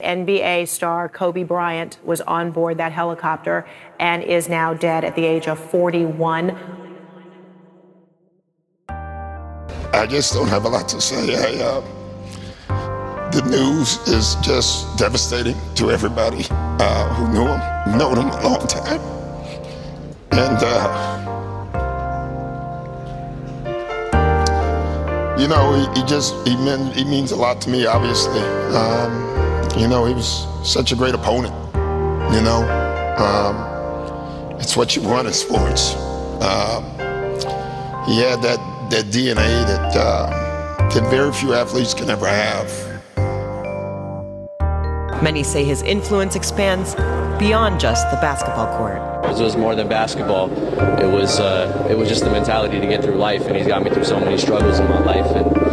NBA star Kobe Bryant was on board that helicopter and is now dead at the age of 41. I just don't have a lot to say. I, uh, the news is just devastating to everybody uh, who knew him, known him a long time. And, uh, you know, he, he just, he, mean, he means a lot to me, obviously. Um, you know, he was such a great opponent. You know, um, it's what you want in sports. Um, he had that that DNA that uh, that very few athletes can ever have. Many say his influence expands beyond just the basketball court. It was more than basketball. It was uh, it was just the mentality to get through life, and he's got me through so many struggles in my life. And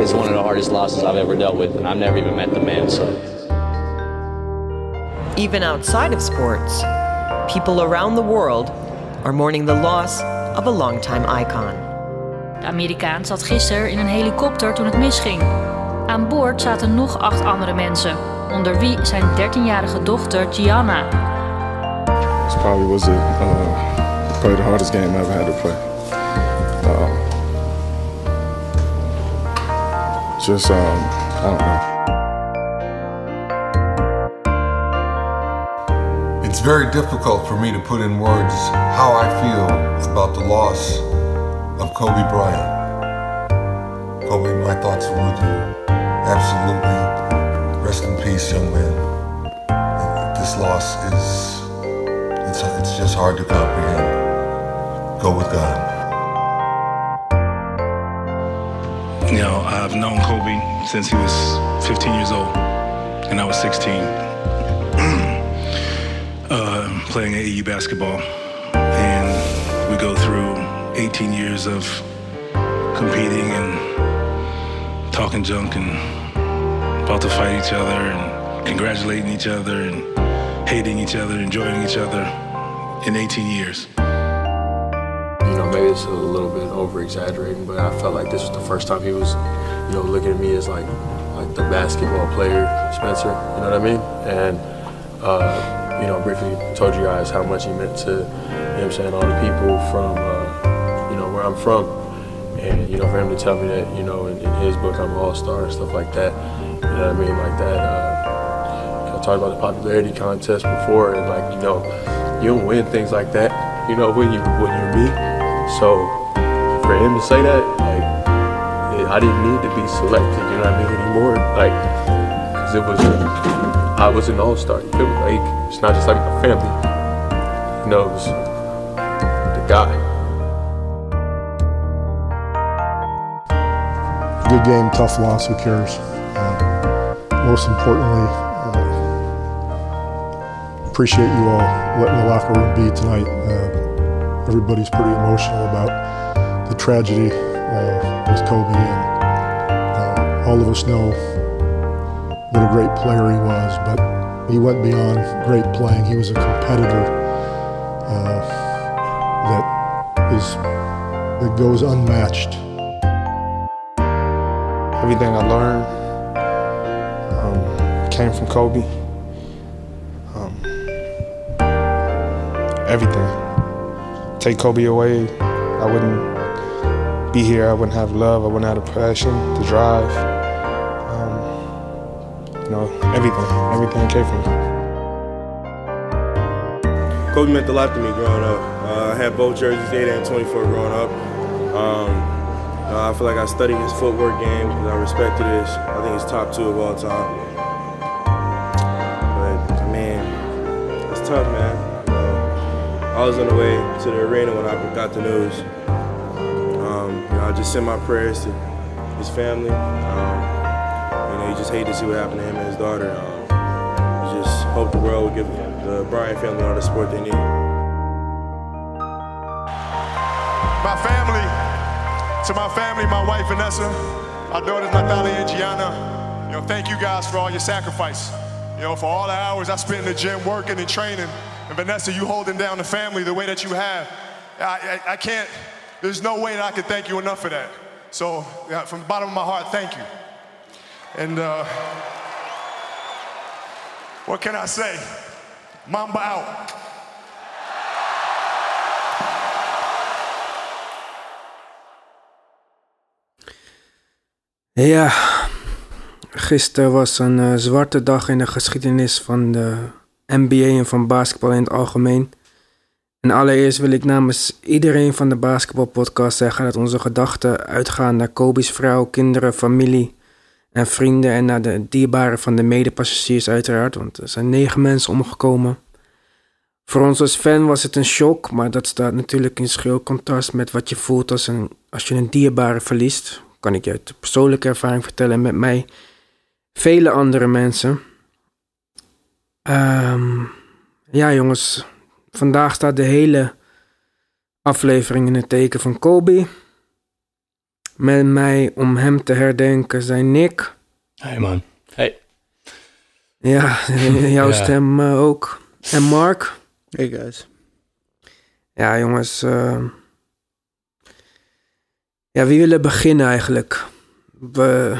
it's one of the hardest losses I've ever dealt with, and I've never even met the man. So, even outside of sports, people around the world are mourning the loss of a longtime icon. De Amerikaan zat gisteren in een helikopter toen het misging. Aan boord zaten nog acht andere mensen, onder wie zijn 13-jarige dochter Gianna. This probably was a, uh, probably the hardest game I ever had to play. Uh, just, um, I don't know. It's very difficult for me to put in words how I feel about the loss of Kobe Bryant. Kobe, my thoughts are with you. Absolutely. Rest in peace, young man. This loss is, it's, it's just hard to comprehend. Go with God. You know, I've known Kobe since he was 15 years old, and I was 16, uh, playing AAU basketball. And we go through 18 years of competing and talking junk and about to fight each other and congratulating each other and hating each other, enjoying each other in 18 years it's a little bit over exaggerating, but I felt like this was the first time he was, you know, looking at me as like like the basketball player, Spencer. You know what I mean? And uh, you know, briefly told you guys how much he meant to, you know I'm saying, all the people from, uh, you know, where I'm from. And, you know, for him to tell me that, you know, in, in his book I'm an all-star and stuff like that, you know what I mean, like that, uh, I talked about the popularity contest before, and like, you know, you don't win things like that, you know, when you when you're me. So for him to say that, like, I didn't need to be selected, you know what I mean, anymore. Like, cause it was, I was an all star. Like, it's not just like my family. You it was the guy. Good game, tough loss. Who cares? Uh, most importantly, uh, appreciate you all letting the locker room be tonight. Uh, everybody's pretty emotional about the tragedy uh, with Kobe, and uh, all of us know what a great player he was, but he went beyond great playing. He was a competitor uh, that is that goes unmatched. Everything I learned um, came from Kobe. Um, everything take Kobe away, I wouldn't be here. I wouldn't have love. I wouldn't have the passion, the drive. Um, you know, everything. Everything came from him. Kobe meant a lot to me growing up. Uh, I had both jerseys, 8 and 24 growing up. Um, uh, I feel like I studied his footwork game because I respected his. I think he's top two of all time. I was on the way to the arena when I got the news. Um, you know, I just sent my prayers to his family. Um, you know, you just hate to see what happened to him and his daughter. Um, you just hope the world will give the Bryant family all the support they need. My family, to my family, my wife Vanessa, our daughters Natalia and Gianna, you know, thank you guys for all your sacrifice. You know, for all the hours I spent in the gym working and training. And Vanessa, you holding down the family the way that you have. I, I, I can't, there's no way that I could thank you enough for that. So, yeah, from the bottom of my heart, thank you. And uh, What can I say? Mamba out. Ja, gisteren was een uh, zwarte dag in de geschiedenis van de NBA en van basketbal in het algemeen. En allereerst wil ik namens iedereen van de basketbalpodcast zeggen dat onze gedachten uitgaan naar Kobe's vrouw, kinderen, familie en vrienden en naar de dierbaren van de medepassagiers uiteraard, want er zijn negen mensen omgekomen. Voor ons als fan was het een shock, maar dat staat natuurlijk in schil contrast met wat je voelt als, een, als je een dierbare verliest. Kan ik je uit persoonlijke ervaring vertellen met mij vele andere mensen. Um, ja, jongens, vandaag staat de hele aflevering in het teken van Kobe. Met mij om hem te herdenken zijn Nick. Hey man. Hey. Ja, jouw ja. stem uh, ook. En Mark. Hey guys. Ja, jongens. Uh, ja, wie willen beginnen eigenlijk? We...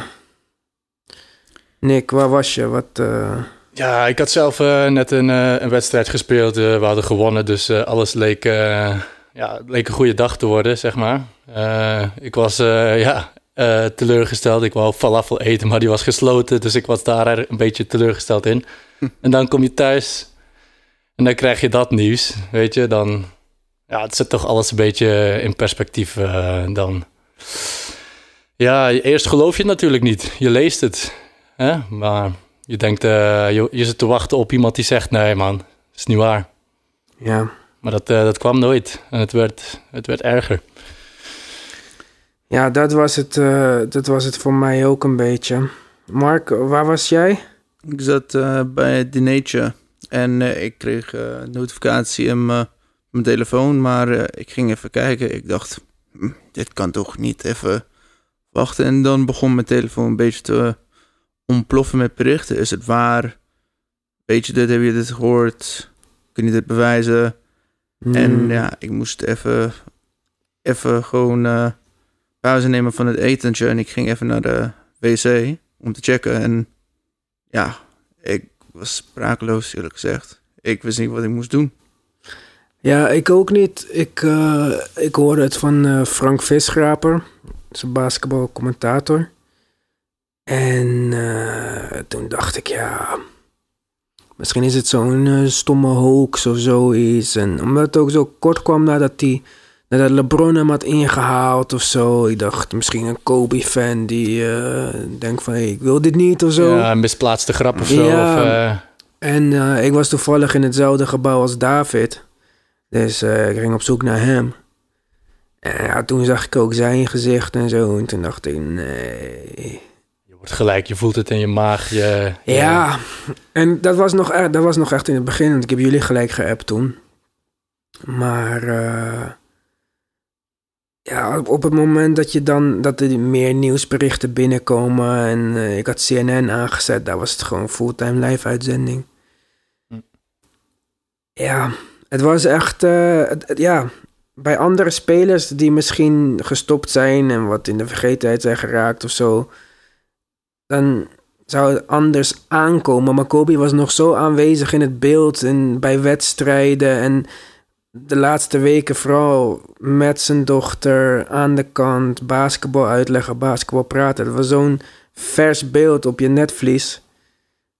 Nick, waar was je? Wat... Uh... Ja, ik had zelf uh, net een, uh, een, wedstrijd gespeeld. we hadden gewonnen, dus alles leek, ja, leek een goede dag te worden, zeg maar. ik was ja, teleurgesteld. Ik wou falafel eten, maar die was gesloten. Dus ik was daar een beetje teleurgesteld in. Hm. En dan kom je thuis en dan krijg je dat nieuws, weet je. Dan ja, het zet toch alles een beetje in perspectief dan. Ja, eerst geloof je het natuurlijk niet. Je leest het. Hè? Maar je denkt, uh, je, je zit te wachten op iemand die zegt: nee, man, dat is niet waar. Ja. Maar dat, uh, dat kwam nooit. En het werd, het werd erger. Ja, dat was, het, uh, dat was het voor mij ook een beetje. Mark, waar was jij? Ik zat bij het dinertje en ik kreeg een notificatie in mijn telefoon, maar ik ging even kijken. Ik dacht, hm, dit kan toch niet even wachten. En dan begon mijn telefoon een beetje te ontploffen met berichten. Is het waar? Weet je dit? Heb je dit gehoord? Kun je dit bewijzen? En hmm. ja, ik moest even, even gewoon uh, pauze nemen van het etentje. En ik ging even naar de wc om te checken. En ja, ik was sprakeloos, eerlijk gezegd. Ik wist niet wat ik moest doen. Ja, ik ook niet. Ik, uh, ik hoorde het van uh, Frank Visgraper, zijn basketbalcommentator. En uh, toen dacht ik, ja, misschien is het zo'n stomme hoax of zoiets. En omdat het ook zo kort kwam nadat, die, nadat LeBron hem had ingehaald of zo. Ik dacht, misschien een Kobe-fan die denkt van, hey, ik wil dit niet of zo. Ja, een misplaatste grap of zo. Ja, of, en ik was toevallig in hetzelfde gebouw als David. Dus ik ging op zoek naar hem. En ja, toen zag ik ook zijn gezicht en zo. En toen dacht ik, nee. Wordt gelijk, je voelt het in je maag. Je, ja, en dat was, nog, dat was nog echt in het begin. Want ik heb jullie gelijk geappt toen. Maar uh, ja, op het moment dat je dan dat er meer nieuwsberichten binnenkomen. En uh, ik had CNN aangezet, daar was het gewoon fulltime live uitzending. Hm. Ja, het was echt, uh, ja, bij andere spelers die misschien gestopt zijn en wat in de vergetenheid zijn geraakt of zo, dan zou het anders aankomen. Maar Kobe was nog zo aanwezig in het beeld en bij wedstrijden en de laatste weken vooral met zijn dochter aan de kant, basketbal uitleggen, basketbal praten. Het was zo'n vers beeld op je netvlies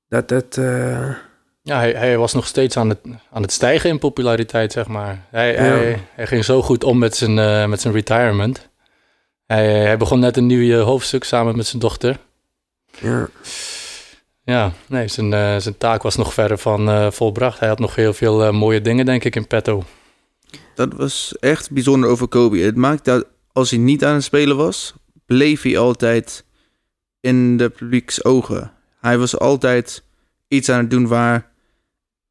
dat het. Uh, ja, hij, hij, was nog steeds aan het, aan het stijgen in populariteit, zeg maar. Hij, hij, hij ging zo goed om met zijn, uh, met zijn retirement. Hij, hij begon net een nieuw hoofdstuk samen met zijn dochter. Ja. Ja, nee, zijn, uh, zijn taak was nog verder van uh, volbracht. Hij had nog heel veel mooie dingen, denk ik, in petto. Dat was echt bijzonder over Kobe. Het maakt dat als hij niet aan het spelen was, bleef hij altijd in de publieks ogen. Hij was altijd iets aan het doen waar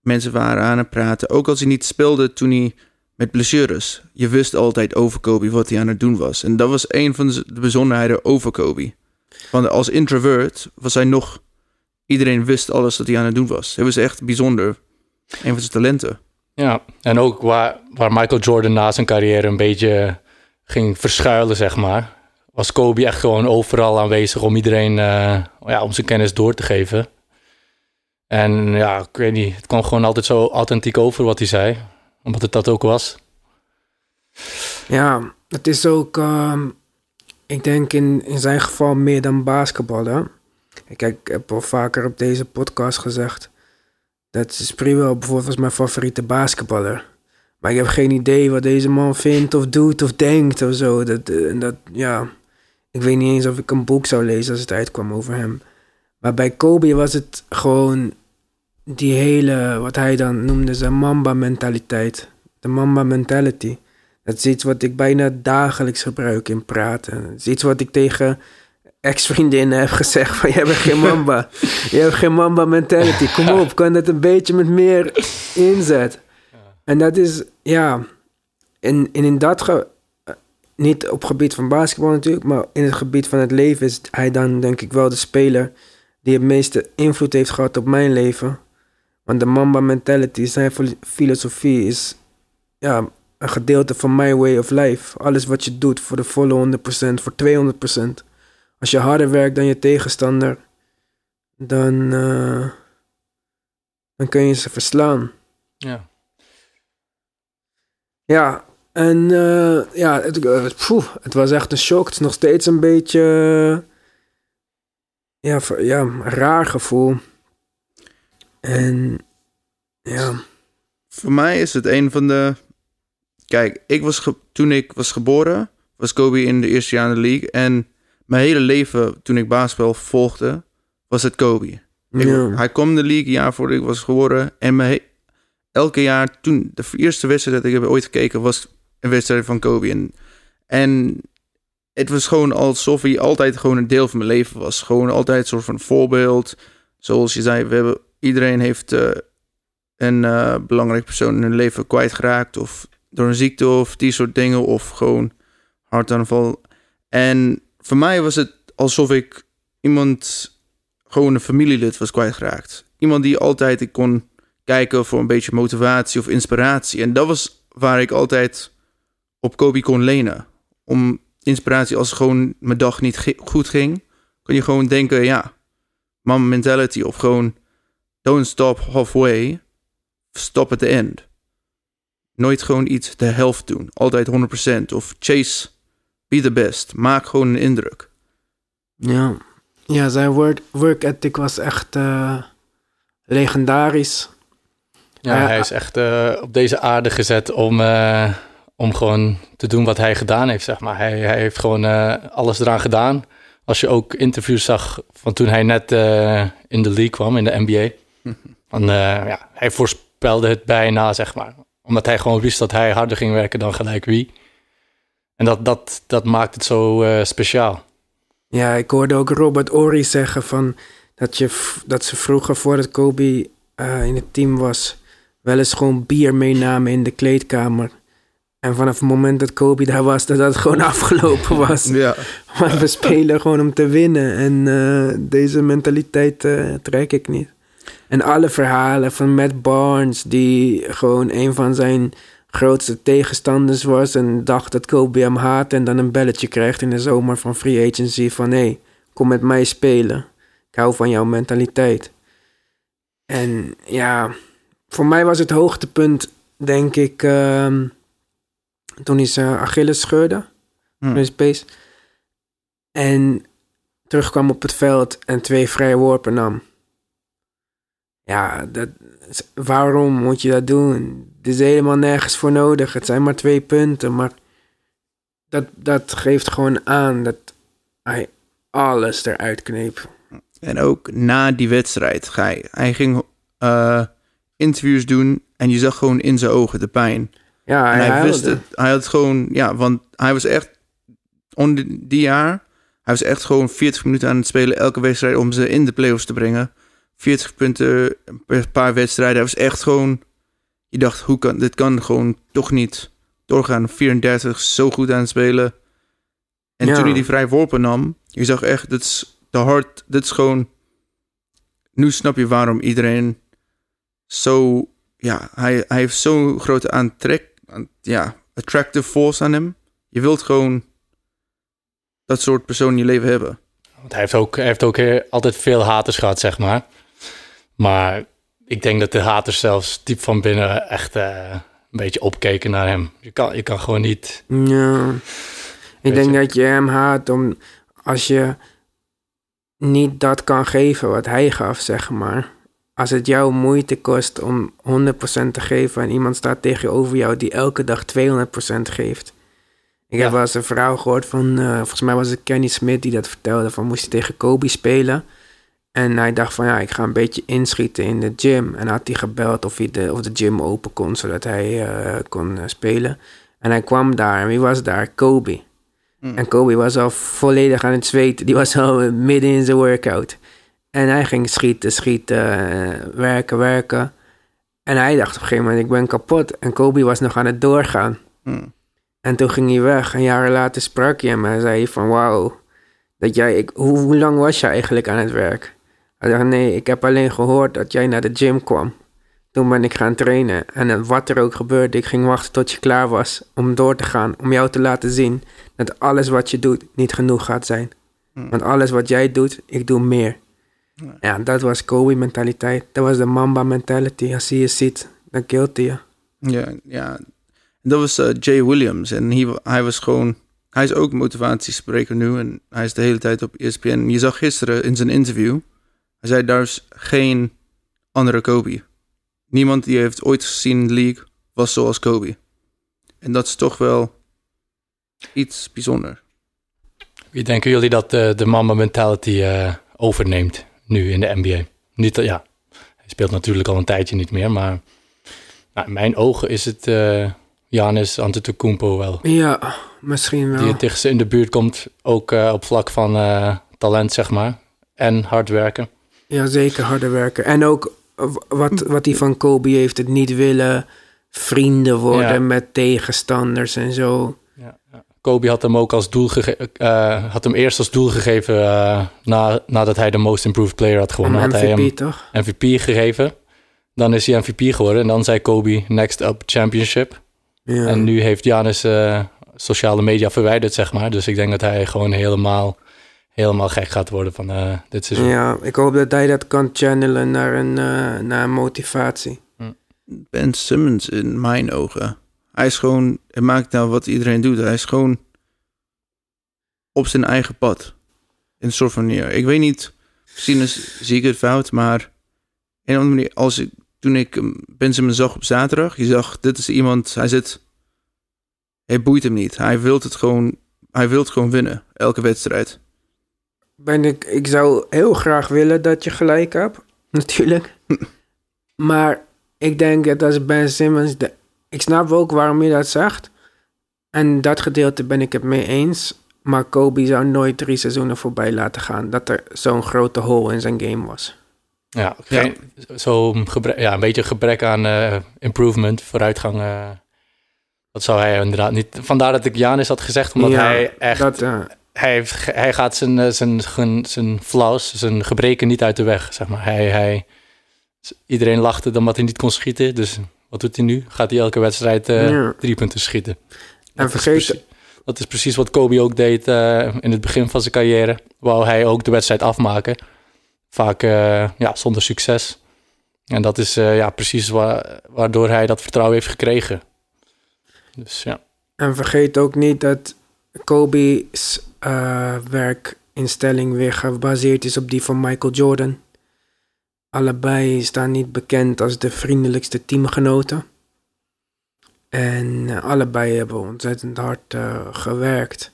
Mensen waren aan het praten. Ook als hij niet speelde toen hij met blessures. Je wist altijd over Kobe wat hij aan het doen was. En dat was een van de bijzonderheden over Kobe. Want als introvert was hij nog... Iedereen wist alles wat hij aan het doen was. Hij was echt bijzonder. Een van zijn talenten. Ja, en ook waar, waar Michael Jordan na zijn carrière een beetje ging verschuilen, zeg maar. Was Kobe echt gewoon overal aanwezig om iedereen, uh, ja, om zijn kennis door te geven. En ja, ik weet niet, het kwam gewoon altijd zo authentiek over wat hij zei. Omdat het dat ook was. Ja, het is ook, ehm, ik denk in, in zijn geval meer dan basketballen. Kijk, ik heb al vaker op deze podcast gezegd dat Sprewell bijvoorbeeld mijn favoriete basketballer. Maar ik heb geen idee wat deze man vindt of doet of denkt of zo. Dat, eh, dat, ja, ik weet niet eens of ik een boek zou lezen als het uitkwam over hem. Maar bij Kobe was het gewoon die hele, wat hij dan noemde, zijn Mamba-mentaliteit. De Mamba-mentality. Dat is iets wat ik bijna dagelijks gebruik in praten. Het is iets wat ik tegen ex-vriendinnen heb gezegd van... je hebt geen Mamba. je hebt geen Mamba-mentality. Kom op, kan dat een beetje met meer inzet. En dat is, ja... En, en in dat... Ge niet op gebied van basketbal natuurlijk... maar in het gebied van het leven is hij dan denk ik wel de speler... die het meeste invloed heeft gehad op mijn leven... Want de Mamba mentality, zijn filosofie is ja, een gedeelte van my way of life. Alles wat je doet voor de volle 100%, voor 200%. Als je harder werkt dan je tegenstander, dan, uh, dan kun je ze verslaan. Ja. Ja, en uh, ja, het, uh, het was echt een shock. Het is nog steeds een beetje ja, ja, een raar gevoel. En ja. Voor mij is het een van de. Kijk, ik was toen ik was geboren, was Kobe in de eerste jaar in de league. En mijn hele leven, toen ik basketbal volgde, was het Kobe. Ja. hij kwam in de league jaar voordat ik was geboren. En mijn, elke jaar, toen de eerste wedstrijd dat ik heb ooit gekeken, was een wedstrijd van Kobe. En, en het was gewoon alsof hij altijd gewoon een deel van mijn leven was. Gewoon altijd een soort van voorbeeld. Zoals je zei, we hebben, iedereen heeft uh, een uh, belangrijk persoon in hun leven kwijtgeraakt. Of door een ziekte of die soort dingen. Of gewoon hartaanval. En voor mij was het alsof ik iemand, gewoon een familielid was kwijtgeraakt. Iemand die altijd ik kon kijken voor een beetje motivatie of inspiratie. En dat was waar ik altijd op Kobe kon lenen. Om inspiratie als gewoon mijn dag niet goed ging, kon je gewoon denken, ja, mama mentality of gewoon don't stop halfway, stop at the end. Nooit gewoon iets de helft doen, altijd 100% of chase, be the best, maak gewoon een indruk. Ja, ja zijn work, work ethic was echt uh, legendarisch. Ja, hij is echt uh, op deze aarde gezet om, uh, om gewoon te doen wat hij gedaan heeft, zeg maar. Hij, hij heeft gewoon uh, alles eraan gedaan. Als je ook interviews zag van toen hij net uh, in de league kwam, in de NBA. Dan, uh, ja, hij voorspelde het bijna, zeg maar. Omdat hij gewoon wist dat hij harder ging werken dan gelijk wie. En dat, dat, dat maakt het zo speciaal. Ja, ik hoorde ook Robert Ory zeggen van dat, je, dat ze vroeger voordat Kobe in het team was... wel eens gewoon bier meenamen in de kleedkamer... En vanaf het moment dat Kobe daar was, dat dat gewoon afgelopen was. Ja. Want we spelen gewoon om te winnen. En uh, deze mentaliteit uh, trek ik niet. En alle verhalen van Matt Barnes, die gewoon een van zijn grootste tegenstanders was. En dacht dat Kobe hem haat. En dan een belletje krijgt in de zomer van free agency: van hé, hey, kom met mij spelen. Ik hou van jouw mentaliteit. En ja, voor mij was het hoogtepunt, denk ik. Uh, toen hij zijn Achilles scheurde. Hmm. Space. En terugkwam op het veld en twee vrije worpen nam. Ja, dat, waarom moet je dat doen? Er is helemaal nergens voor nodig. Het zijn maar twee punten. Maar dat, dat geeft gewoon aan dat hij alles eruit kneep. En ook na die wedstrijd. Hij, hij ging uh, interviews doen en je zag gewoon in zijn ogen de pijn. Ja, en hij, hij wist het. Hij had gewoon, ja, want hij was echt, onder die jaar, hij was echt gewoon 40 minuten aan het spelen elke wedstrijd om ze in de playoffs te brengen. 40 punten per paar wedstrijden. Hij was echt gewoon, je dacht, hoe kan, dit kan gewoon toch niet doorgaan. 34, zo goed aan het spelen. En Ja. toen hij die vrij worpen nam, je zag echt, dit is de hard, dit is gewoon, nu snap je waarom iedereen zo, ja, hij, hij heeft zo'n grote aantrek, aan- ja, attractive force aan hem. Je wilt gewoon dat soort persoon in je leven hebben. Want hij heeft ook, hij heeft ook eh, altijd veel haters gehad, zeg maar. Maar ik denk dat de haters zelfs diep van binnen echt eh, een beetje opkeken naar hem. Je kan, je kan gewoon niet... Ja. Ik denk je? dat je hem haat om als je niet dat kan geven wat hij gaf, zeg maar. Als het jou moeite kost om 100% te geven en iemand staat tegenover jou die elke dag 200% geeft. Ik heb wel eens een verhaal gehoord van, eh, volgens mij was het Kenny Smith die dat vertelde, van moest hij tegen Kobe spelen. En hij dacht van ja, ik ga een beetje inschieten in de gym. En had hij gebeld of, hij de, of de gym open kon, zodat hij eh, kon eh, spelen. En hij kwam daar en wie was daar? Kobe. En Kobe was al volledig aan het zweten. Die was al midden in zijn workout. En hij ging schieten, schieten, eh, werken, werken. En hij dacht op een gegeven moment, ik ben kapot. En Kobe was nog aan het doorgaan. En toen ging hij weg. En jaren later sprak hij hem en zei van, wauw. Dat jij, ik, hoe, hoe lang was je eigenlijk aan het werk? Hij dacht, nee, ik heb alleen gehoord dat jij naar de gym kwam. Toen ben ik gaan trainen. En eh, wat er ook gebeurde, ik ging wachten tot je klaar was om door te gaan. Om jou te laten zien dat alles wat je doet niet genoeg gaat zijn. Want alles wat jij doet, ik doe meer. Ja, dat was Kobe-mentaliteit. Dat was de Mamba-mentality. Als hij je ziet, dan killt hij je. Ja, ja. Dat was eh, Jay Williams. En hij, hij was gewoon... Hij is ook motivatiespreker nu. En hij is de hele tijd op ESPN. Je zag gisteren in zijn interview... Hij zei, daar is geen andere Kobe. Niemand die heeft ooit gezien in de league was zoals Kobe. En dat is toch wel iets bijzonder. Wie denken jullie dat eh, de Mamba mentality eh, overneemt nu in de NBA? Niet, dat- ja, hij speelt natuurlijk al een tijdje niet meer, maar nou, in mijn ogen is het eh Giannis Antetokounmpo wel. Ja, misschien wel. Die het dichtst in de buurt komt, ook op vlak van eh, talent, zeg maar. En hard werken. Ja, zeker harder werken. En ook wat, wat hij van Kobe heeft, het niet willen vrienden worden Ja. met tegenstanders en zo. Kobe had hem ook als doel gege- eh, had hem eerst als doel gegeven eh, na, nadat hij de Most Improved Player had gewonnen. Had hij MVP hem toch? MVP gegeven. Dan is hij MVP geworden en dan zei Kobe next up championship. Ja. En nu heeft Giannis eh, sociale media verwijderd, zeg maar. Dus ik denk dat hij gewoon helemaal, helemaal gek gaat worden van eh, dit seizoen. Ja, ik hoop dat hij dat kan channelen naar een, eh, naar een motivatie. Ben Simmons in mijn ogen. Hij is gewoon, hij maakt nou wat iedereen doet. Hij is gewoon op zijn eigen pad. In een soort van manier. Ik weet niet, misschien is, zie ik het fout, maar in een andere manier, als ik, toen ik hem- Ben Simmons zag op zaterdag, je zag, dit is iemand, hij zit, hij boeit hem niet. Hij wil het gewoon, hij wil gewoon winnen, elke wedstrijd. Ben ik, ik zou heel graag willen dat je gelijk hebt, natuurlijk. maar ik denk dat als Ben Simmons... De, ik snap ook waarom je dat zegt. En dat gedeelte ben ik het mee eens. Maar Kobe zou nooit drie seizoenen voorbij laten gaan... dat er zo'n grote hole in zijn game was. Ja, geen, zo'n gebrek, ja, een beetje gebrek aan eh, improvement, vooruitgang. eh, dat zou hij inderdaad niet. Vandaar dat ik Janis had gezegd, omdat Ja, hij echt. dat, eh, hij, heeft, hij gaat zijn, eh, zijn, zijn, zijn flaws, zijn gebreken niet uit de weg. Zeg maar. hij, hij, iedereen lachte dan wat hij niet kon schieten. Dus wat doet hij nu? Gaat hij elke wedstrijd eh, Ja. drie punten schieten? En Dat is vergeet- precies- dat is precies wat Kobe ook deed eh, in het begin van zijn carrière. Wou hij ook de wedstrijd afmaken. Vaak ja, zonder succes. En dat is ja, precies wa- waardoor hij dat vertrouwen heeft gekregen. Dus ja. En vergeet ook niet dat Kobe's eh, werkinstelling weer gebaseerd is op die van Michael Jordan. Allebei staan niet bekend als de vriendelijkste teamgenoten. En eh, allebei hebben ontzettend hard eh, gewerkt.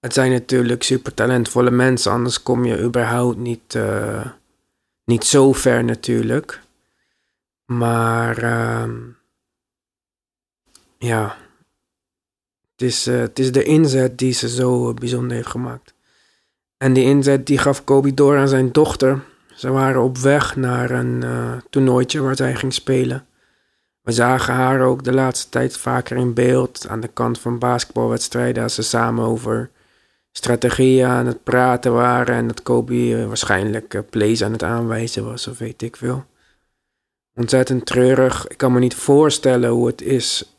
Het zijn natuurlijk super talentvolle mensen, anders kom je überhaupt niet, niet zo ver natuurlijk. Maar ehm, ja, het is, eh, het is de inzet die ze zo eh, bijzonder heeft gemaakt. En die inzet die gaf Kobe door aan zijn dochter. Ze waren op weg naar een eh toernooitje waar zij ging spelen. We zagen haar ook de laatste tijd vaker in beeld aan de kant van basketbalwedstrijden als ze samen over strategieën aan het praten waren en dat Kobe waarschijnlijk plays aan het aanwijzen was of weet ik veel. Ontzettend treurig. Ik kan me niet voorstellen hoe het is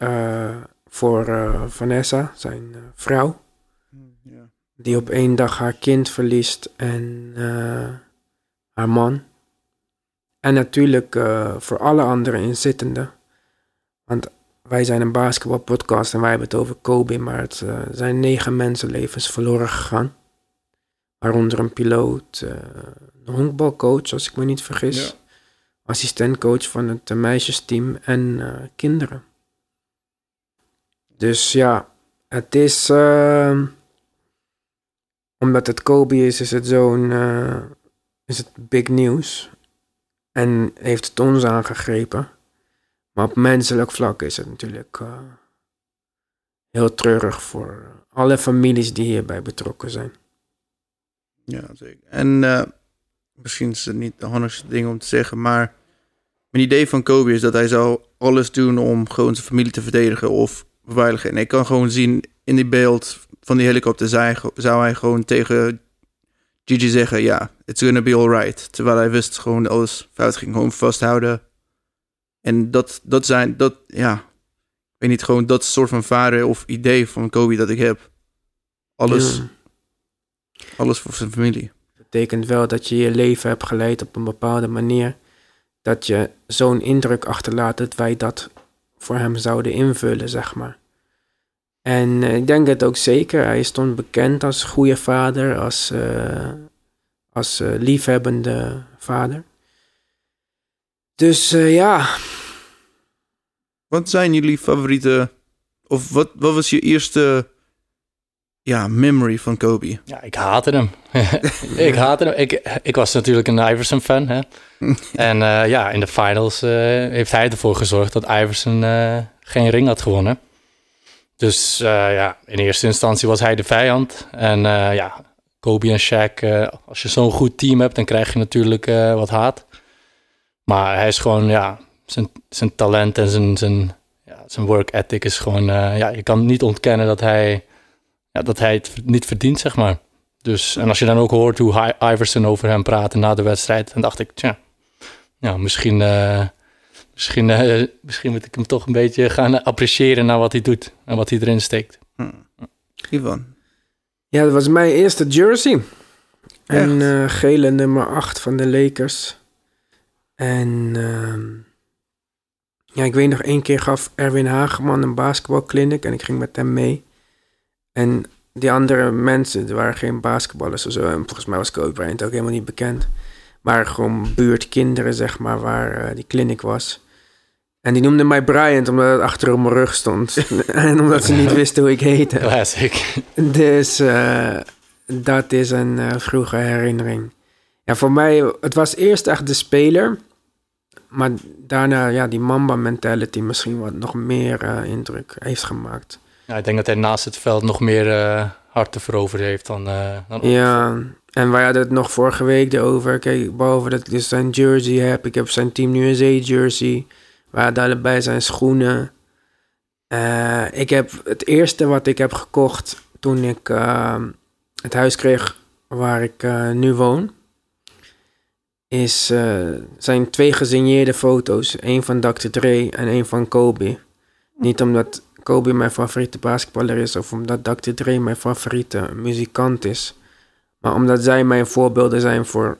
voor eh, Vanessa, zijn eh, vrouw. Die op één dag haar kind verliest en eh, haar man. En natuurlijk voor alle andere inzittenden. Want wij zijn een basketbalpodcast en wij hebben het over Kobe, maar het uh, zijn negen mensenlevens verloren gegaan. Waaronder een piloot, uh, een honkbalcoach, als ik me niet vergis. Ja. Assistentcoach van het meisjesteam en kinderen. Dus ja, het is. omdat het Kobe is, is het zo'n. is het big nieuws. En heeft het ons aangegrepen. Maar op menselijk vlak is het natuurlijk uh, heel treurig voor alle families die hierbij betrokken zijn. Ja, zeker. En uh, misschien is het niet de handigste ding om te zeggen, maar mijn idee van Kobe is dat hij zou alles doen om gewoon zijn familie te verdedigen of beveiligen. En ik kan gewoon zien in die beeld van die helikopter zou hij gewoon tegen Gigi zeggen, ja, it's gonna be alright. Terwijl hij wist gewoon alles fout ging. Gewoon vasthouden. En dat, dat zijn, dat, ja, ik weet niet, gewoon dat soort van vader of idee van Kobe dat ik heb. Alles, alles voor zijn familie. Dat betekent wel dat je je leven hebt geleid op een bepaalde manier. Dat je zo'n indruk achterlaat dat wij dat voor hem zouden invullen, zeg maar. En eh, ik denk het ook zeker. Hij stond bekend als goede vader, als, uh, als uh, liefhebbende vader. Dus ja. Wat zijn jullie favoriete. Of wat, wat was je eerste. Ja, memory van Kobe? Ja, ik haatte hem. ik haatte hem. Ik, ik was natuurlijk een Iverson-fan. Hè? en ja, in de finals heeft hij ervoor gezorgd dat Iverson geen ring had gewonnen. Dus ja, in eerste instantie was hij de vijand. En ja, Kobe en Shaq, als je zo'n goed team hebt, dan krijg je natuurlijk wat haat. Maar hij is gewoon, ja, zijn, zijn talent en zijn, zijn, ja, zijn work ethic is gewoon, ja, je kan niet ontkennen dat hij, ja, dat hij het niet verdient, zeg maar. Dus, en als je dan ook hoort hoe Iverson over hem praatte na de wedstrijd, dan dacht ik, tja, ja, misschien Misschien, uh, misschien moet ik hem toch een beetje gaan appreciëren naar wat hij doet en wat hij erin steekt. Hm. Ivan. Ja, dat was mijn eerste jersey. Een uh, gele nummer 8 van de Lakers. En uh, ja, ik weet nog één keer gaf Erwin Hageman een basketbalclinic en ik ging met hem mee. En die andere mensen, er waren geen basketballers of zo. En volgens mij was Kobe Bryant ook helemaal niet bekend. Maar gewoon buurtkinderen, zeg maar, waar uh, die clinic was. En die noemde mij Bryant omdat het achter op mijn rug stond. en omdat ze niet wisten hoe ik heette. Classic. Dus uh, dat is een uh, vroege herinnering. Ja, voor mij, het was eerst echt de speler. Maar daarna, ja, die Mamba mentality misschien wat nog meer indruk heeft gemaakt. Ja, ik denk dat hij naast het veld nog meer hard te veroveren heeft dan, dan Ja, en wij hadden het nog vorige week erover. Kijk, behalve dat ik zijn jersey heb. Ik heb zijn Team USA jersey. We hadden allebei zijn schoenen. Uh, ik heb het eerste wat ik heb gekocht toen ik uh, het huis kreeg waar ik uh, nu woon, is, zijn twee gesigneerde foto's. Eén van Dr. Dre en één van Kobe. Niet omdat Kobe mijn favoriete basketballer is of omdat Dr. Dre mijn favoriete muzikant is. Maar omdat zij mijn voorbeelden zijn voor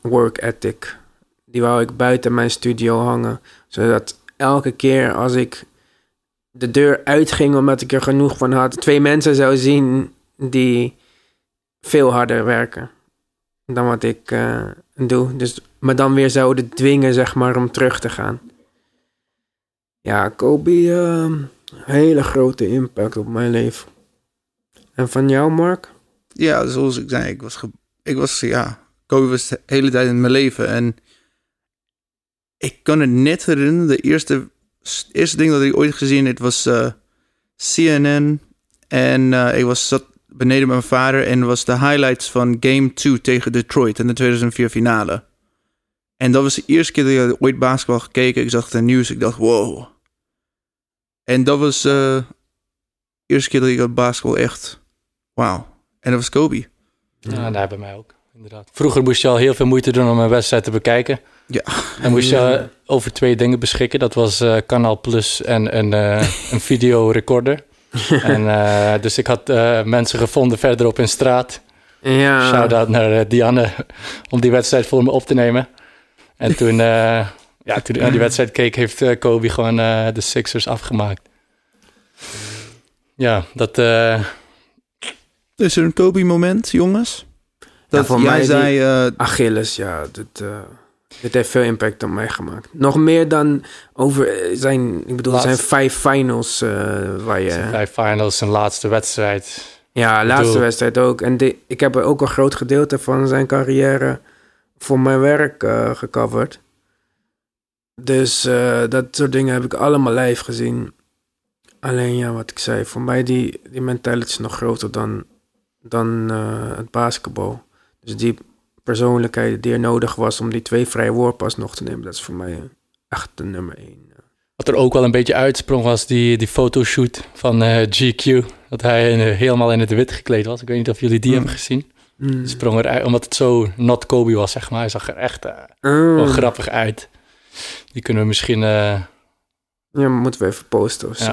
work ethic. Die wou ik buiten mijn studio hangen. Zodat elke keer als ik de deur uitging omdat ik er genoeg van had, twee mensen zou zien die veel harder werken dan wat ik uh, doe. Dus me dan weer zouden dwingen, zeg maar, om terug te gaan. Ja, Kobe, uh, hele grote impact op mijn leven. En van jou, Mark? Ja, zoals ik zei, ik was, ik was ja, Kobe was de hele tijd in mijn leven. En ik kan het net herinneren, de eerste, eerste ding dat ik ooit gezien heb was uh, CNN. En uh, ik was zat beneden met mijn vader en was de highlights van Game 2 tegen Detroit in de 2004 finale. En dat was de eerste keer dat ik ooit basketbal gekeken. Ik zag het nieuws, ik dacht wow. En dat was uh, de eerste keer dat ik basketbal echt wauw. En dat was Kobe. Ja, daar bij mij ook, inderdaad. Vroeger moest je al heel veel moeite doen om een wedstrijd te bekijken. Ja. En moest je over twee dingen beschikken. Dat was uh, Kanaal Plus en een, uh, een videorecorder. en, uh, dus ik had mensen gevonden verderop in straat. Ja. Shout-out naar Dianne om die wedstrijd voor me op te nemen. En toen, eh, ja, toen ik naar die wedstrijd keek, heeft eh, Kobe gewoon eh, de Sixers afgemaakt. Ja, dat... eh, Is er een Kobe-moment, jongens? Ja, Dat voor jij mij zei... die Achilles, ja, dit, eh, dit heeft veel impact op mij gemaakt. Nog meer dan over zijn, ik bedoel, Laatste- zijn vijf finals eh, waar je... zijn vijf finals, zijn laatste wedstrijd. Ja, laatste bedoel, wedstrijd ook. En ik heb er ook een groot gedeelte van zijn carrière voor mijn werk eh, gecoverd. Dus eh, dat soort dingen heb ik allemaal live gezien. Alleen ja, wat ik zei, voor mij die, die mentality is nog groter dan, dan eh, het basketbal. Dus die persoonlijkheid die er nodig was om die twee vrije worpen nog te nemen, dat is voor mij echt de nummer één. Wat er ook wel een beetje uitsprong was die, die fotoshoot van eh, GQ. Dat hij in, helemaal in het wit gekleed was. Ik weet niet of jullie die Mm. hebben gezien. Mm. Sprong eruit, omdat het zo not Kobe was, zeg maar. Hij zag er echt eh, Mm. wel grappig uit. Die kunnen we misschien... eh, Ja, moeten we even posten of Ja. zo.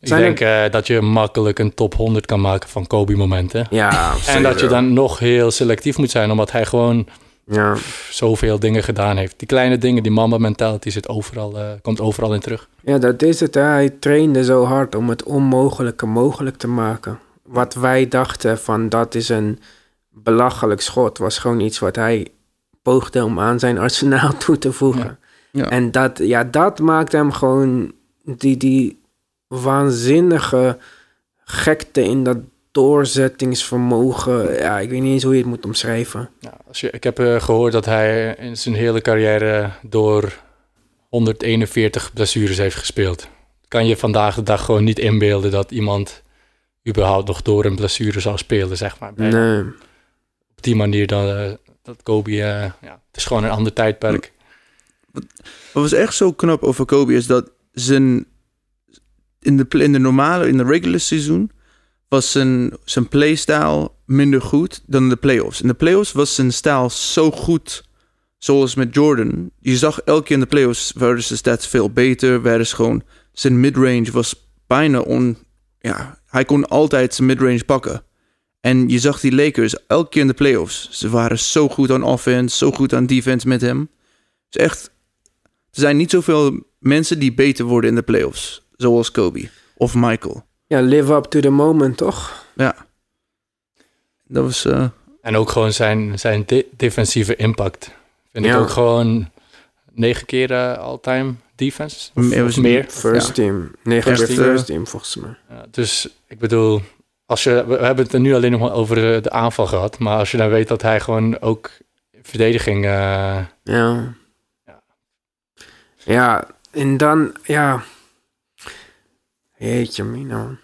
ik Zijn denk eh, dat je makkelijk een top 100 kan maken van Kobe-momenten. Ja, En dat je dan nog heel selectief moet zijn, omdat hij gewoon Ja. pff, zoveel dingen gedaan heeft. Die kleine dingen, die mama mentality zit overal, eh, komt overal in terug. Ja, dat is het. Hè. Hij trainde zo hard om het onmogelijke mogelijk te maken. Wat wij dachten van dat is een belachelijk schot, was gewoon iets wat hij poogde om aan zijn arsenaal toe te voegen. Ja. En dat, ja, dat maakt hem gewoon die, die waanzinnige gekte in dat doorzettingsvermogen. Ja, ik weet niet eens hoe je het moet omschrijven. Ja, als je, ik heb eh, gehoord dat hij in zijn hele carrière door 141 blessures heeft gespeeld. Kan je vandaag de dag gewoon niet inbeelden dat iemand überhaupt nog door een blessure zou spelen, zeg maar. Bij- Nee. Op die manier dan, eh, dat Kobe, eh, ja, het is gewoon een ander tijdperk. Wat was echt zo knap over Kobe is dat zijn in de, in de normale, in de regular seizoen was zijn, zijn playstyle minder goed dan in de playoffs. In de playoffs was zijn stijl zo goed, zoals met Jordan. Je zag elke keer in de playoffs werden zijn stats veel beter, werden gewoon zijn midrange was bijna on, ja, hij kon altijd zijn midrange pakken. En je zag die Lakers elke keer in de playoffs. Ze waren zo goed aan offense, zo goed aan defense met hem. Het is echt zijn niet zoveel mensen die beter worden in de playoffs. Zoals Kobe of Michael. Ja, live up to the moment, toch? Ja. Dat was... eh, En ook gewoon zijn, zijn de- defensieve impact. Vind ik Ja. ook gewoon negen keer eh, all-time defense. Of, Meer of was- meer. First Ja. team. Negen First keer team. first team, volgens mij. Ja, dus ik bedoel, als je, we hebben het er nu alleen nog maar over de, de aanval gehad. Maar als je dan weet dat hij gewoon ook verdediging... eh, Ja. Ja, en dan, ja. Jeetje, Mino.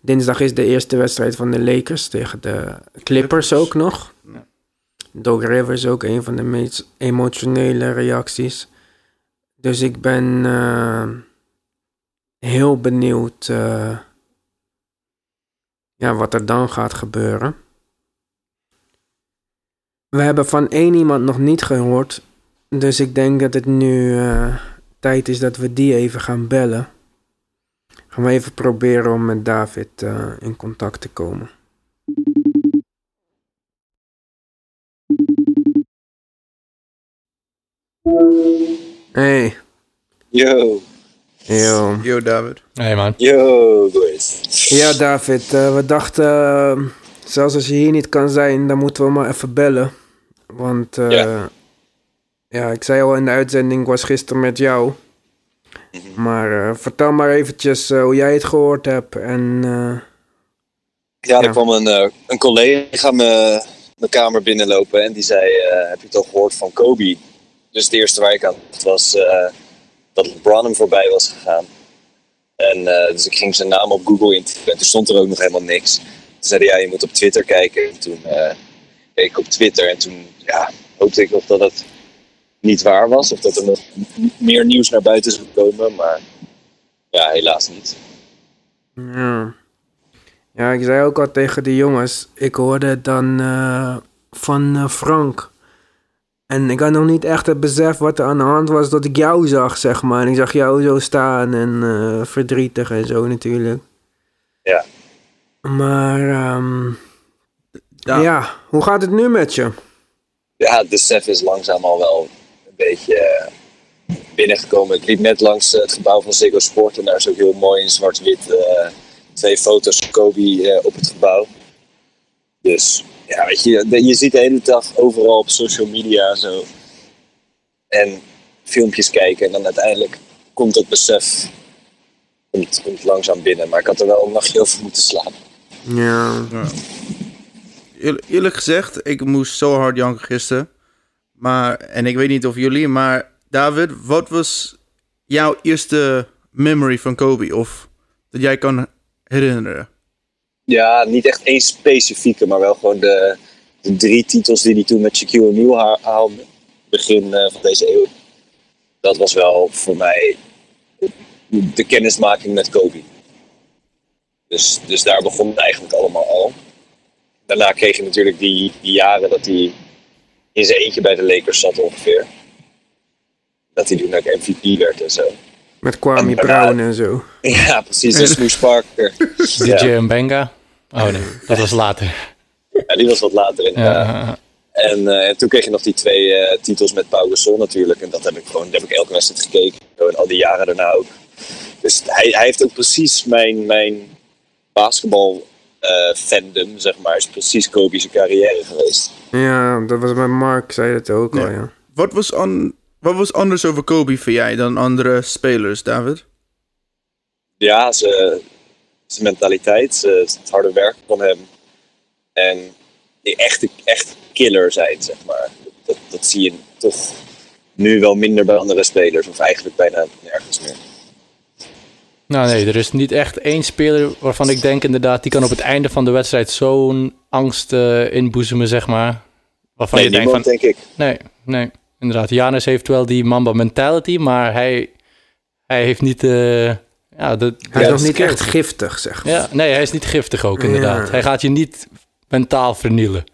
Dinsdag is de eerste wedstrijd van de Lakers tegen de Clippers ook nog. Doc Rivers ook een van de meest emotionele reacties. Dus ik ben eh, heel benieuwd eh, ja, wat er dan gaat gebeuren. We hebben van één iemand nog niet gehoord. Dus ik denk dat het nu eh, tijd is dat we die even gaan bellen. Gaan we even proberen om met David eh, in contact te komen. Hey. Yo. Yo. Yo, David. Hey man. Yo, boys. Ja, David. eh, we dachten, zelfs als je hier niet kan zijn, dan moeten we maar even bellen. Want eh, Ja. Ja, ik zei al in de uitzending, ik was gisteren met jou. Maar eh, vertel maar eventjes eh, hoe jij het gehoord hebt. En eh, Ja, er Ja. kwam een, een collega me, mijn kamer binnenlopen en die zei: Heb je het al gehoord van Kobe? Dus het eerste waar ik aan dacht was dat LeBron hem voorbij was gegaan. En dus ik ging zijn naam op Google intypen en toen stond er ook nog helemaal niks. Toen zei hij: Ja, je moet op Twitter kijken. En toen keek ik op Twitter en toen ja, hoopte ik nog dat het niet waar was of dat er nog meer nieuws naar buiten zou komen. Maar ja, helaas niet. ja. ja, ik zei ook al tegen de jongens, ik hoorde het dan eh, van eh, Frank. En ik had nog niet echt het besef wat er aan de hand was dat ik jou zag, zeg maar. En ik zag jou zo staan en eh, verdrietig en zo natuurlijk. Ja. Maar ehm, Ja. ja, hoe gaat het nu met je? ja, het besef is langzaam al wel beetje eh, binnengekomen. Ik liep net langs eh, het gebouw van Ziggo Sport en daar is ook heel mooi in zwart-wit eh, twee foto's van Kobe eh, op het gebouw. Dus ja, weet je, je ziet de hele dag overal op social media zo. En filmpjes kijken en dan uiteindelijk komt het besef komt, komt langzaam binnen. Maar ik had er wel een nachtje over moeten slapen. Ja. Eerlijk, eerlijk gezegd, ik moest zo hard janken gisteren. Maar, en ik weet niet of jullie, maar David, wat was jouw eerste memory van Kobe? Of dat jij kan herinneren? Ja, niet echt één specifieke, maar wel gewoon de, de drie titels die hij toen met Shaquille O'Neal ha- haalde. Begin eh, van deze eeuw. Dat was wel voor mij de kennismaking met Kobe. Dus, dus daar begon het eigenlijk allemaal al. Daarna kreeg je natuurlijk die, die jaren dat hij in zijn eentje bij de Lakers zat ongeveer. Dat hij toen ook MVP werd en zo. Met Kwame Brown en zo. Ja, precies. En Smoosh Parker. DJ Mbenga. Oh nee, dat was later. Ja, die was wat later in. Ja. En, eh, en toen kreeg je nog die twee eh, titels met Pau Gasol natuurlijk. En dat heb ik gewoon, daar heb ik elke wedstrijd gekeken. Zo, En al die jaren daarna ook. Dus hij, hij heeft ook precies mijn, mijn basketbal eh, fandom, zeg maar, is precies Kobe's carrière geweest. Ja, dat was met Mark, zei het ook al, ja. Wat was, an, wat was anders over Kobe voor jij dan andere spelers, David? Ja, zijn zijn mentaliteit, ze- het harde werk van hem. En die echte, echte killer zijn, zeg maar. Dat, dat zie je toch nu wel minder bij andere spelers. Of eigenlijk bijna nergens meer. Nou nee, er is niet echt één speler waarvan ik denk inderdaad... die kan op het einde van de wedstrijd zo'n angst eh, inboezemen, zeg maar. Waarvan Nee, je denkt van... denk ik. Nee, nee. Inderdaad, Janus heeft wel die Mamba mentality, maar hij, hij heeft niet... eh ja, de, Hij is nog niet echt giftig, zeg maar. Ja, nee, hij is niet giftig ook, inderdaad. Ja. Hij gaat je niet mentaal vernielen.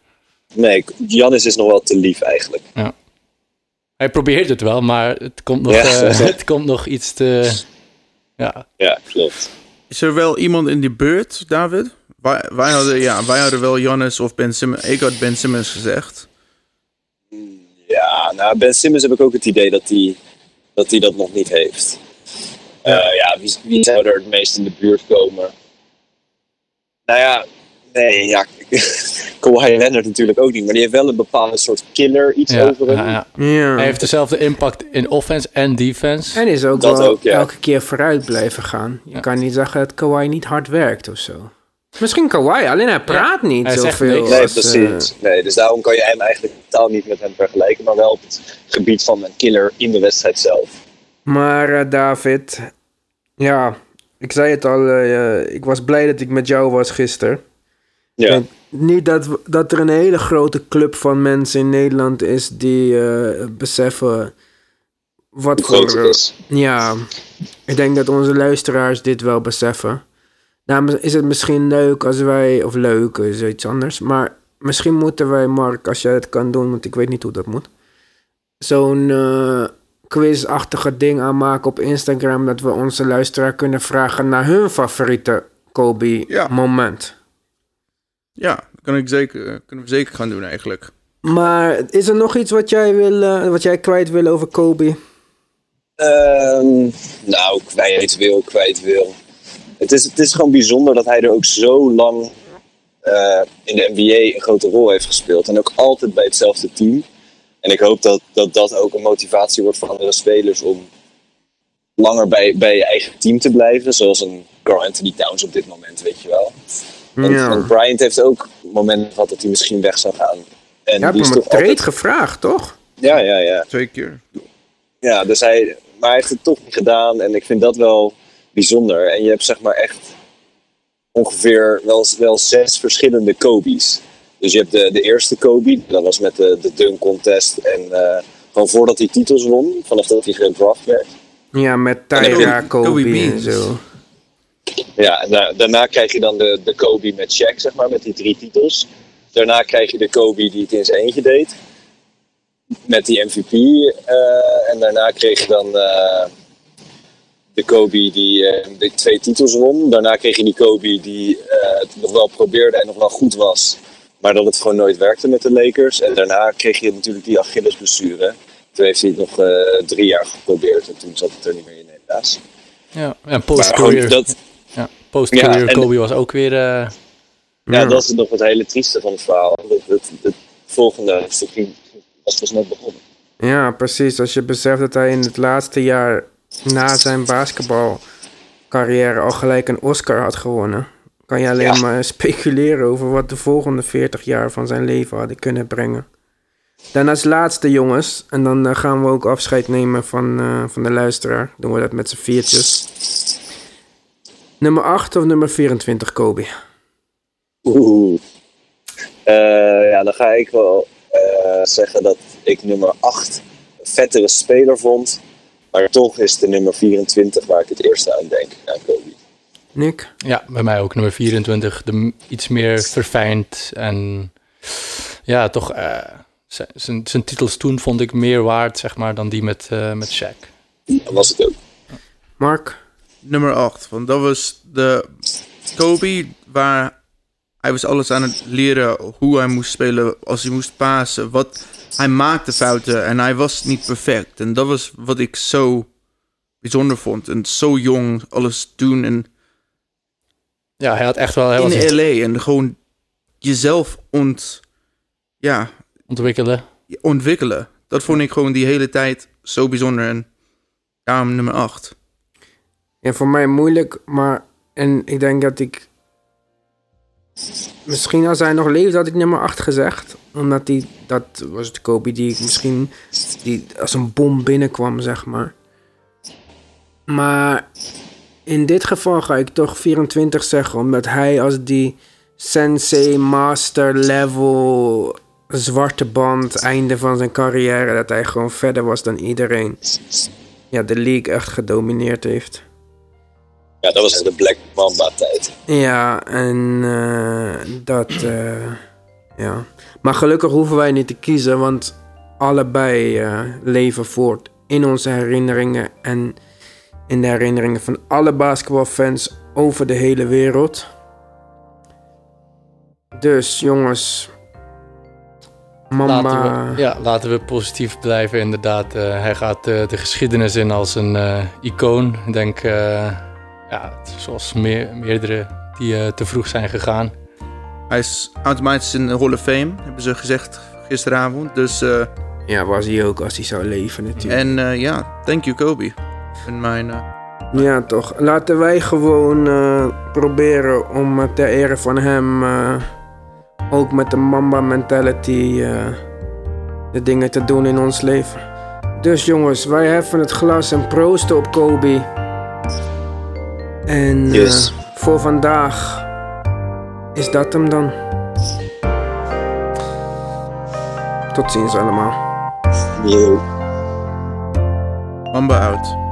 Nee, Janis is nog wel te lief eigenlijk. Ja. Hij probeert het wel, maar het komt nog, Ja. eh, het komt nog iets te... Ja, Ja, klopt. Is er wel iemand in die buurt, David? Wij, wij, hadden, ja, wij hadden wel Jannis of Ben Simmons. Ik had Ben Simmons gezegd. Ja, nou, Ben Simmons heb ik ook het idee dat hij dat, hij dat nog niet heeft. Eh, ja, wie, wie zou er het meest in de buurt komen? Nou ja, nee, ja. Kawhi Leonard natuurlijk ook niet, maar die heeft wel een bepaalde soort killer iets ja, over hem. ja, ja. Hij heeft dezelfde impact in offense en defense. En is ook Dat wel ook, ja. elke keer vooruit blijven gaan. Je kan niet zeggen dat Kawhi niet hard werkt of zo. Misschien Kawhi, alleen hij praat niet hij zegt zoveel. niks. Nee, als, precies. eh, Nee, dus daarom kan je hem eigenlijk totaal niet met hem vergelijken, maar wel op het gebied van een killer in de wedstrijd zelf. maar eh, David, ja, ik zei het al, eh, ik was blij dat ik met jou was gisteren. Ja. En niet dat, we- dat er een hele grote club van mensen in Nederland is die eh, beseffen wat groot voor. is. Ja, ik denk dat onze luisteraars dit wel beseffen. Nou, is het misschien leuk als wij, of leuk is iets anders, maar misschien moeten wij, Mark, als jij het kan doen, want ik weet niet hoe dat moet, zo'n eh, quizachtige ding aanmaken op Instagram, dat we onze luisteraar kunnen vragen naar hun favoriete Kobe-moment. Ja, dat kan ik zeker, eh, kunnen we zeker gaan doen eigenlijk. Maar is er nog iets wat jij, wil, eh, wat jij kwijt wil over Kobe? Ehm, nou, kwijt wil, kwijt wil. Het is, het is gewoon bijzonder dat hij er ook zo lang eh, in de NBA een grote rol heeft gespeeld. En ook altijd bij hetzelfde team. En ik hoop dat dat, dat ook een motivatie wordt voor andere spelers om langer bij, bij je eigen team te blijven. Zoals een Carl Anthony Towns op dit moment, weet je wel. Want, Ja. want Bryant heeft ook momenten gehad dat hij misschien weg zou gaan. En hebt die is toch trade altijd... gevraagd, toch? Ja, ja, ja. Twee keer. Ja, dus hij, maar hij heeft het toch niet gedaan en ik vind dat wel bijzonder. En je hebt zeg maar echt ongeveer wel, wel zes verschillende Kobe's. Dus je hebt de, de eerste Kobe, dat was met de, de dunk contest en eh, gewoon voordat hij titels won, vanaf dat hij gedraft werd. Ja, met Tyra, Kobe- Kobe, en zo. Ja, en da- daarna krijg je dan de, de Kobe met Shaq, zeg maar, met die drie titels. Daarna krijg je de Kobe die het in zijn eentje deed. Met die MVP. eh, en daarna kreeg je dan eh, de Kobe die eh, de twee titels won. Daarna kreeg je die Kobe die het nog wel probeerde en nog wel goed was. Maar dat het gewoon nooit werkte met de Lakers. En daarna kreeg je natuurlijk die Achillesblessure. Toen heeft hij het nog drie jaar geprobeerd en toen zat het er niet meer in helaas. Ja, en post-career dat- post-career Ja, en- Kobe was ook weer... eh, Ja, dat is nog het hele trieste van het verhaal. Het, het, het volgende stukje was pas net begonnen. Ja, precies. Als je beseft dat hij in het laatste jaar na zijn basketbalcarrière al gelijk een Oscar had gewonnen, kan je alleen Ja. maar speculeren over wat de volgende 40 jaar van zijn leven hadden kunnen brengen. Dan als laatste, jongens, en dan eh, gaan we ook afscheid nemen van, eh, van de luisteraar. Doen we dat met z'n viertjes. Nummer 8 of nummer 24, Kobe? Oeh. Eh, ja, dan ga ik wel eh, zeggen dat ik nummer 8 een vettere speler vond. Maar toch is de nummer 24 waar ik het eerste aan denk. Ja, Kobe. Nick? Ja, bij mij ook nummer 24. De, iets meer verfijnd en ja, toch eh, zijn- titels toen vond ik meer waard, zeg maar, dan die met, eh met Shaq. Dat was het ook. Mark? Nummer 8. Want dat was de Kobe waar hij was alles aan het leren hoe hij moest spelen, als hij moest pasen. Wat, hij maakte fouten en hij was niet perfect. En dat was wat ik zo bijzonder vond. En zo jong alles doen en Ja, hij had echt wel... Hij was in LA en gewoon jezelf ont, ja, ontwikkelen. ontwikkelen. Dat vond ik gewoon die hele tijd zo bijzonder en daarom nummer 8. Ja, voor mij moeilijk, maar... En ik denk dat ik... Misschien als hij nog leefde had ik nummer 8 gezegd. Omdat die... Dat was de Kobe die ik misschien... Die als een bom binnenkwam, zeg maar. Maar... In dit geval ga ik toch 24 zeggen. Omdat hij als die... Sensei, master level... Zwarte band, einde van zijn carrière. Dat hij gewoon verder was dan iedereen. Ja, de league echt gedomineerd heeft. Ja, dat was echt de Black Mamba tijd. Ja, en eh, dat. eh, ja. Maar gelukkig hoeven wij niet te kiezen, want allebei eh, leven voort in onze herinneringen en in de herinneringen van alle basketbalfans over de hele wereld. Dus jongens, Mamba. Laten we, ja, laten we positief blijven, inderdaad. Eh, hij gaat eh, de geschiedenis in als een eh, icoon. Ik denk, eh, ja, zoals meer, meerdere die eh, te vroeg zijn gegaan. Hij is automatisch in de Hall of Fame, hebben ze gezegd gisteravond. Dus, eh, ja, was hij ook als hij zou leven natuurlijk. En eh, ja, thank you Kobe. In mijn, Ja, toch. Laten wij gewoon eh, proberen om ter ere van hem ook met de Mamba mentality eh, de dingen te doen in ons leven. Dus jongens, wij heffen het glas en proosten op Kobe. En eh, voor vandaag is dat hem dan. Tot ziens allemaal. Yo. Mamba out.